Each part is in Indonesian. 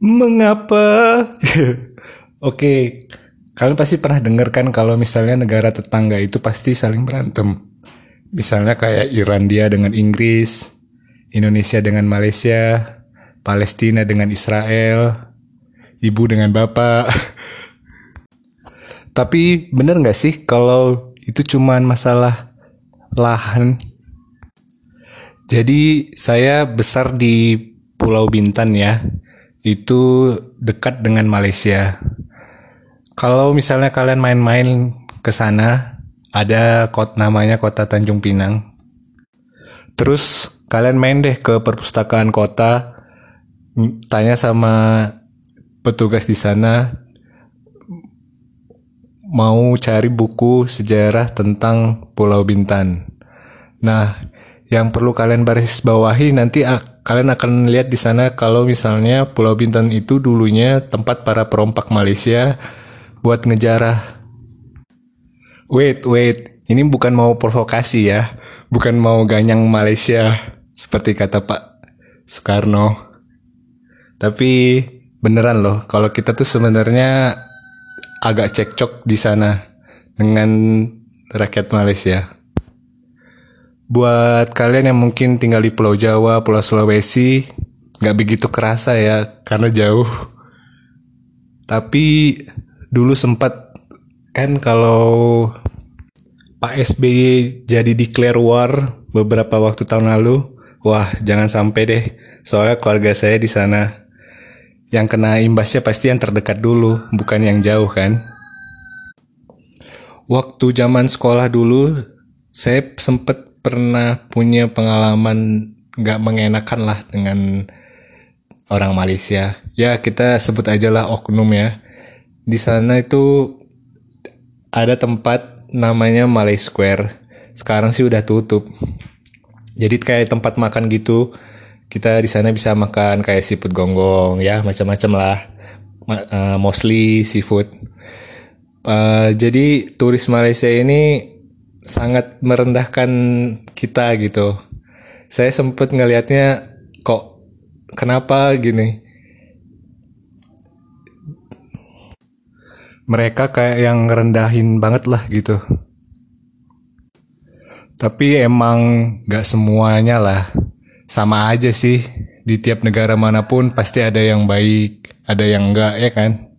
Mengapa? Oke, kalian pasti pernah dengar kan kalau misalnya negara tetangga itu pasti saling berantem. Misalnya kayak Irlandia dengan Inggris, Indonesia dengan Malaysia, Palestina dengan Israel, ibu dengan bapak. Tapi bener nggak sih kalau itu cuman masalah lahan? Jadi saya besar di Pulau Bintan ya, itu dekat dengan Malaysia. Kalau misalnya kalian main-main ke sana, ada kota namanya kota Tanjung Pinang. Terus kalian main deh ke perpustakaan kota, tanya sama petugas di sana mau cari buku sejarah tentang Pulau Bintan. Nah, yang perlu kalian baris bawahi nanti kalian akan lihat di sana kalau misalnya Pulau Bintan itu dulunya tempat para perompak Malaysia buat ngejarah. Wait, wait, ini bukan mau provokasi ya, bukan mau ganyang Malaysia seperti kata Pak Soekarno. Tapi beneran loh, kalau kita tuh sebenarnya agak cekcok di sana dengan rakyat Malaysia. Buat kalian yang mungkin tinggal di Pulau Jawa, Pulau Sulawesi, nggak begitu kerasa ya, karena jauh. Tapi dulu sempat kan kalau Pak SBY jadi declare war beberapa waktu tahun lalu, wah jangan sampai deh, soalnya keluarga saya di sana. Yang kena imbasnya pasti yang terdekat dulu, bukan yang jauh kan. Waktu zaman sekolah dulu, saya sempet pernah punya pengalaman nggak mengenakan lah dengan orang Malaysia. Ya kita sebut aja lah oknum ya. Di sana itu ada tempat namanya Malay Square. Sekarang sih udah tutup. Jadi kayak tempat makan gitu. Kita di sana bisa makan kayak seafood gonggong ya macam-macam lah. Uh, mostly seafood. Uh, jadi turis Malaysia ini sangat merendahkan kita gitu. Saya sempat ngelihatnya kok kenapa gini. Mereka kayak yang rendahin banget lah gitu. Tapi emang gak semuanya lah. Sama aja sih. Di tiap negara mana pun pasti ada yang baik, ada yang enggak ya kan?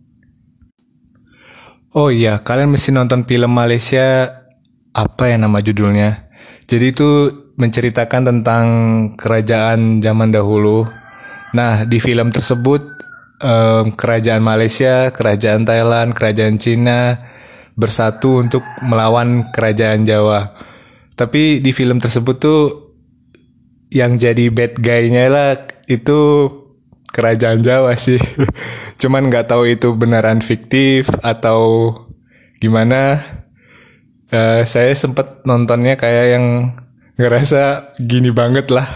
Oh iya, kalian mesti nonton film Malaysia apa ya nama judulnya? Jadi itu menceritakan tentang kerajaan zaman dahulu. Nah, di film tersebut um, kerajaan Malaysia, kerajaan Thailand, kerajaan Cina bersatu untuk melawan kerajaan Jawa. Tapi di film tersebut tuh yang jadi bad guy-nya lah itu kerajaan Jawa sih. Cuman nggak tahu itu beneran fiktif atau gimana uh, saya sempet nontonnya kayak yang ngerasa gini banget lah.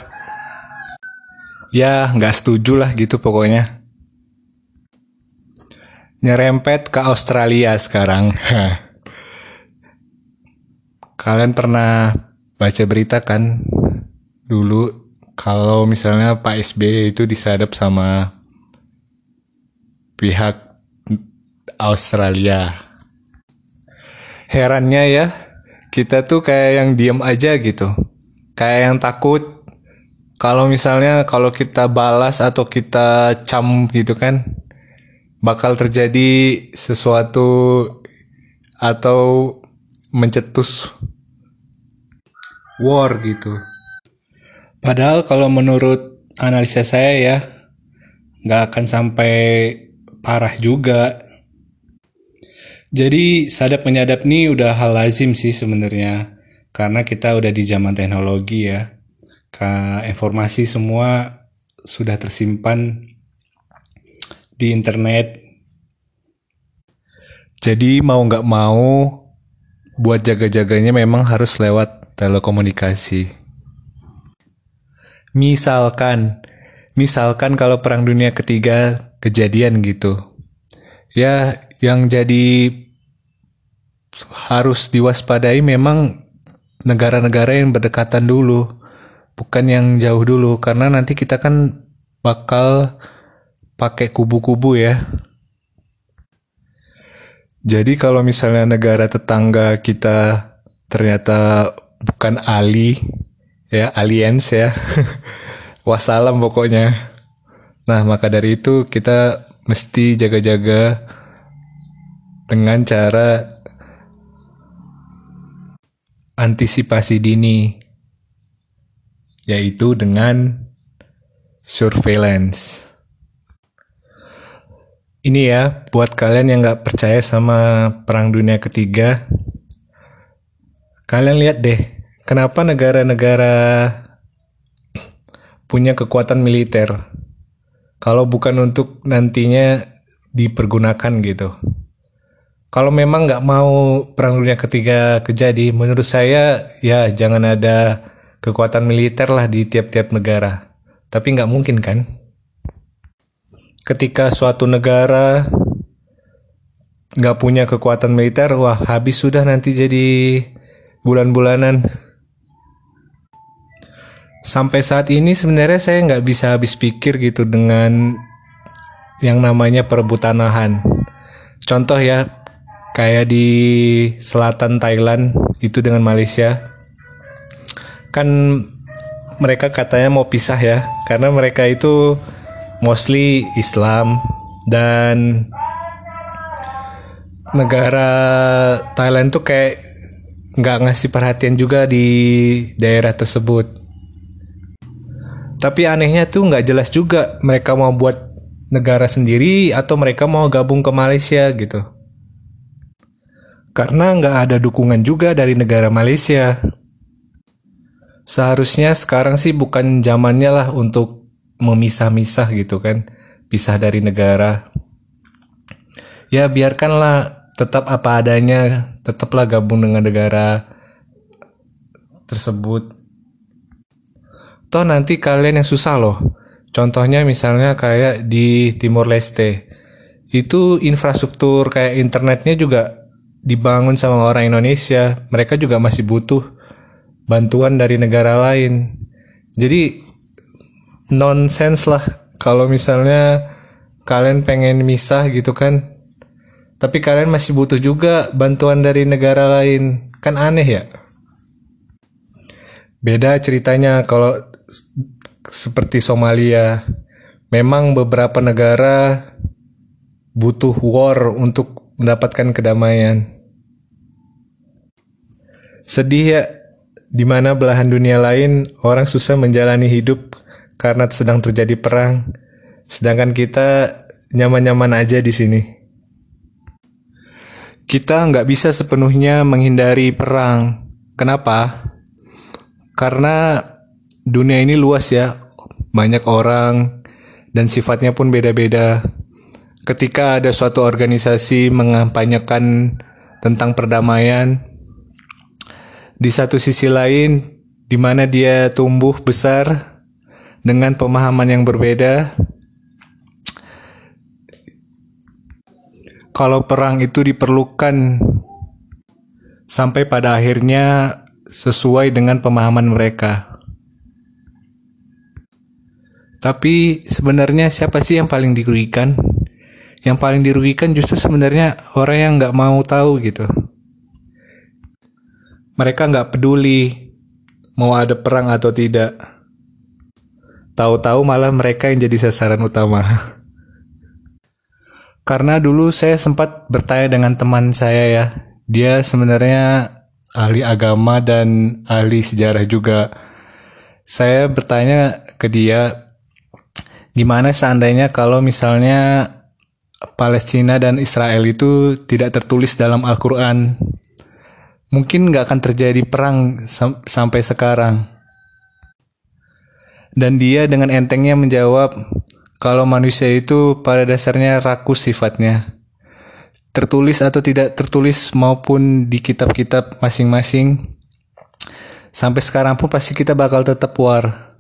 Ya nggak setuju lah gitu pokoknya. Nyerempet ke Australia sekarang. Kalian pernah baca berita kan dulu kalau misalnya Pak SBY itu disadap sama pihak Australia herannya ya kita tuh kayak yang diem aja gitu. Kayak yang takut. Kalau misalnya kalau kita balas atau kita cam gitu kan bakal terjadi sesuatu atau mencetus war gitu. Padahal kalau menurut analisa saya ya nggak akan sampai parah juga jadi sadap menyadap nih udah hal lazim sih sebenarnya karena kita udah di zaman teknologi ya. Ka informasi semua sudah tersimpan di internet. Jadi mau nggak mau buat jaga-jaganya memang harus lewat telekomunikasi. Misalkan, misalkan kalau perang dunia ketiga kejadian gitu. Ya, yang jadi harus diwaspadai memang negara-negara yang berdekatan dulu, bukan yang jauh dulu, karena nanti kita kan bakal pakai kubu-kubu ya. Jadi kalau misalnya negara tetangga kita ternyata bukan Ali, ya aliens ya, wassalam pokoknya. Nah maka dari itu kita mesti jaga-jaga dengan cara antisipasi dini, yaitu dengan surveillance. Ini ya, buat kalian yang nggak percaya sama Perang Dunia Ketiga, kalian lihat deh, kenapa negara-negara punya kekuatan militer, kalau bukan untuk nantinya dipergunakan gitu. Kalau memang nggak mau Perang Dunia Ketiga kejadi, menurut saya ya jangan ada kekuatan militer lah di tiap-tiap negara. Tapi nggak mungkin kan? ketika suatu negara nggak punya kekuatan militer, wah habis sudah nanti jadi bulan-bulanan. Sampai saat ini sebenarnya saya nggak bisa habis pikir gitu dengan yang namanya perebutan lahan. Contoh ya, kayak di selatan Thailand itu dengan Malaysia, kan mereka katanya mau pisah ya, karena mereka itu mostly Islam dan negara Thailand tuh kayak nggak ngasih perhatian juga di daerah tersebut. Tapi anehnya tuh nggak jelas juga mereka mau buat negara sendiri atau mereka mau gabung ke Malaysia gitu. Karena nggak ada dukungan juga dari negara Malaysia. Seharusnya sekarang sih bukan zamannya lah untuk memisah-misah gitu kan. Pisah dari negara. Ya biarkanlah tetap apa adanya tetaplah gabung dengan negara tersebut. Toh nanti kalian yang susah loh. Contohnya misalnya kayak di Timor Leste. Itu infrastruktur kayak internetnya juga dibangun sama orang Indonesia mereka juga masih butuh bantuan dari negara lain. Jadi nonsense lah. Kalau misalnya kalian pengen misah gitu kan tapi kalian masih butuh juga bantuan dari negara lain. Kan aneh ya? Beda ceritanya kalau seperti Somalia. Memang beberapa negara butuh war untuk mendapatkan kedamaian sedih ya di mana belahan dunia lain orang susah menjalani hidup karena sedang terjadi perang, sedangkan kita nyaman-nyaman aja di sini. Kita nggak bisa sepenuhnya menghindari perang. Kenapa? Karena dunia ini luas ya, banyak orang dan sifatnya pun beda-beda. Ketika ada suatu organisasi mengampanyekan tentang perdamaian, di satu sisi lain, di mana dia tumbuh besar, dengan pemahaman yang berbeda. Kalau perang itu diperlukan sampai pada akhirnya sesuai dengan pemahaman mereka. Tapi sebenarnya siapa sih yang paling dirugikan? Yang paling dirugikan justru sebenarnya orang yang nggak mau tahu gitu. Mereka nggak peduli mau ada perang atau tidak Tahu-tahu malah mereka yang jadi sasaran utama. Karena dulu saya sempat bertanya dengan teman saya ya. Dia sebenarnya ahli agama dan ahli sejarah juga. Saya bertanya ke dia, gimana seandainya kalau misalnya Palestina dan Israel itu tidak tertulis dalam Al-Quran? Mungkin nggak akan terjadi perang sam sampai sekarang. Dan dia dengan entengnya menjawab, kalau manusia itu pada dasarnya rakus sifatnya. Tertulis atau tidak tertulis maupun di kitab-kitab masing-masing, sampai sekarang pun pasti kita bakal tetap war.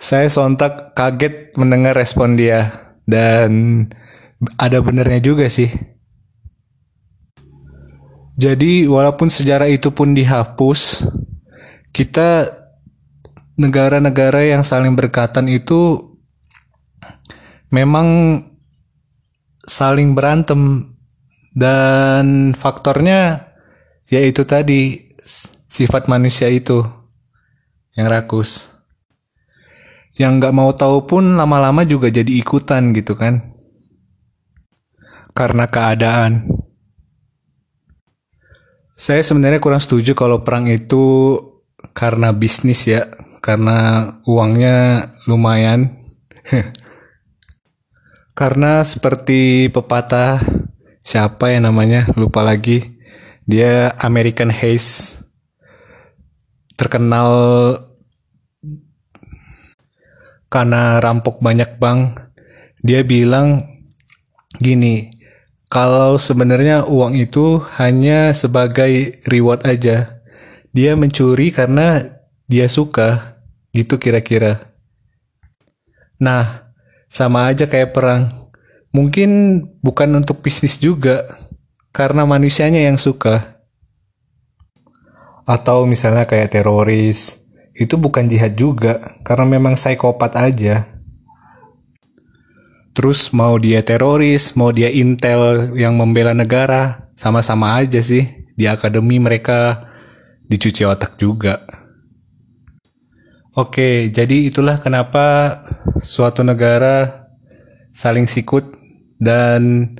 Saya sontak kaget mendengar respon dia, dan ada benernya juga sih. Jadi walaupun sejarah itu pun dihapus, kita negara-negara yang saling berkatan itu memang saling berantem. Dan faktornya yaitu tadi sifat manusia itu yang rakus. Yang nggak mau tahu pun lama-lama juga jadi ikutan gitu kan. Karena keadaan saya sebenarnya kurang setuju kalau perang itu karena bisnis ya karena uangnya lumayan. Karena seperti pepatah siapa ya namanya lupa lagi. Dia American Haze. Terkenal karena rampok banyak bank dia bilang gini kalau sebenarnya uang itu hanya sebagai reward aja dia mencuri karena dia suka gitu kira-kira nah sama aja kayak perang. Mungkin bukan untuk bisnis juga, karena manusianya yang suka. Atau misalnya kayak teroris, itu bukan jihad juga, karena memang psikopat aja. Terus mau dia teroris, mau dia intel yang membela negara, sama-sama aja sih. Di akademi mereka dicuci otak juga. Oke, jadi itulah kenapa suatu negara saling sikut dan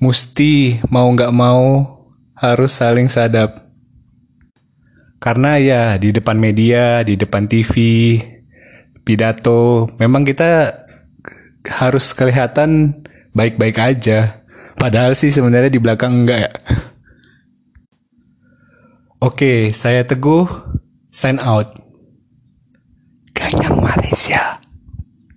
mesti mau nggak mau harus saling sadap. Karena ya di depan media, di depan TV, pidato, memang kita harus kelihatan baik-baik aja. Padahal sih sebenarnya di belakang enggak ya. Oke, saya Teguh, sign out. Ganyang Malaysia.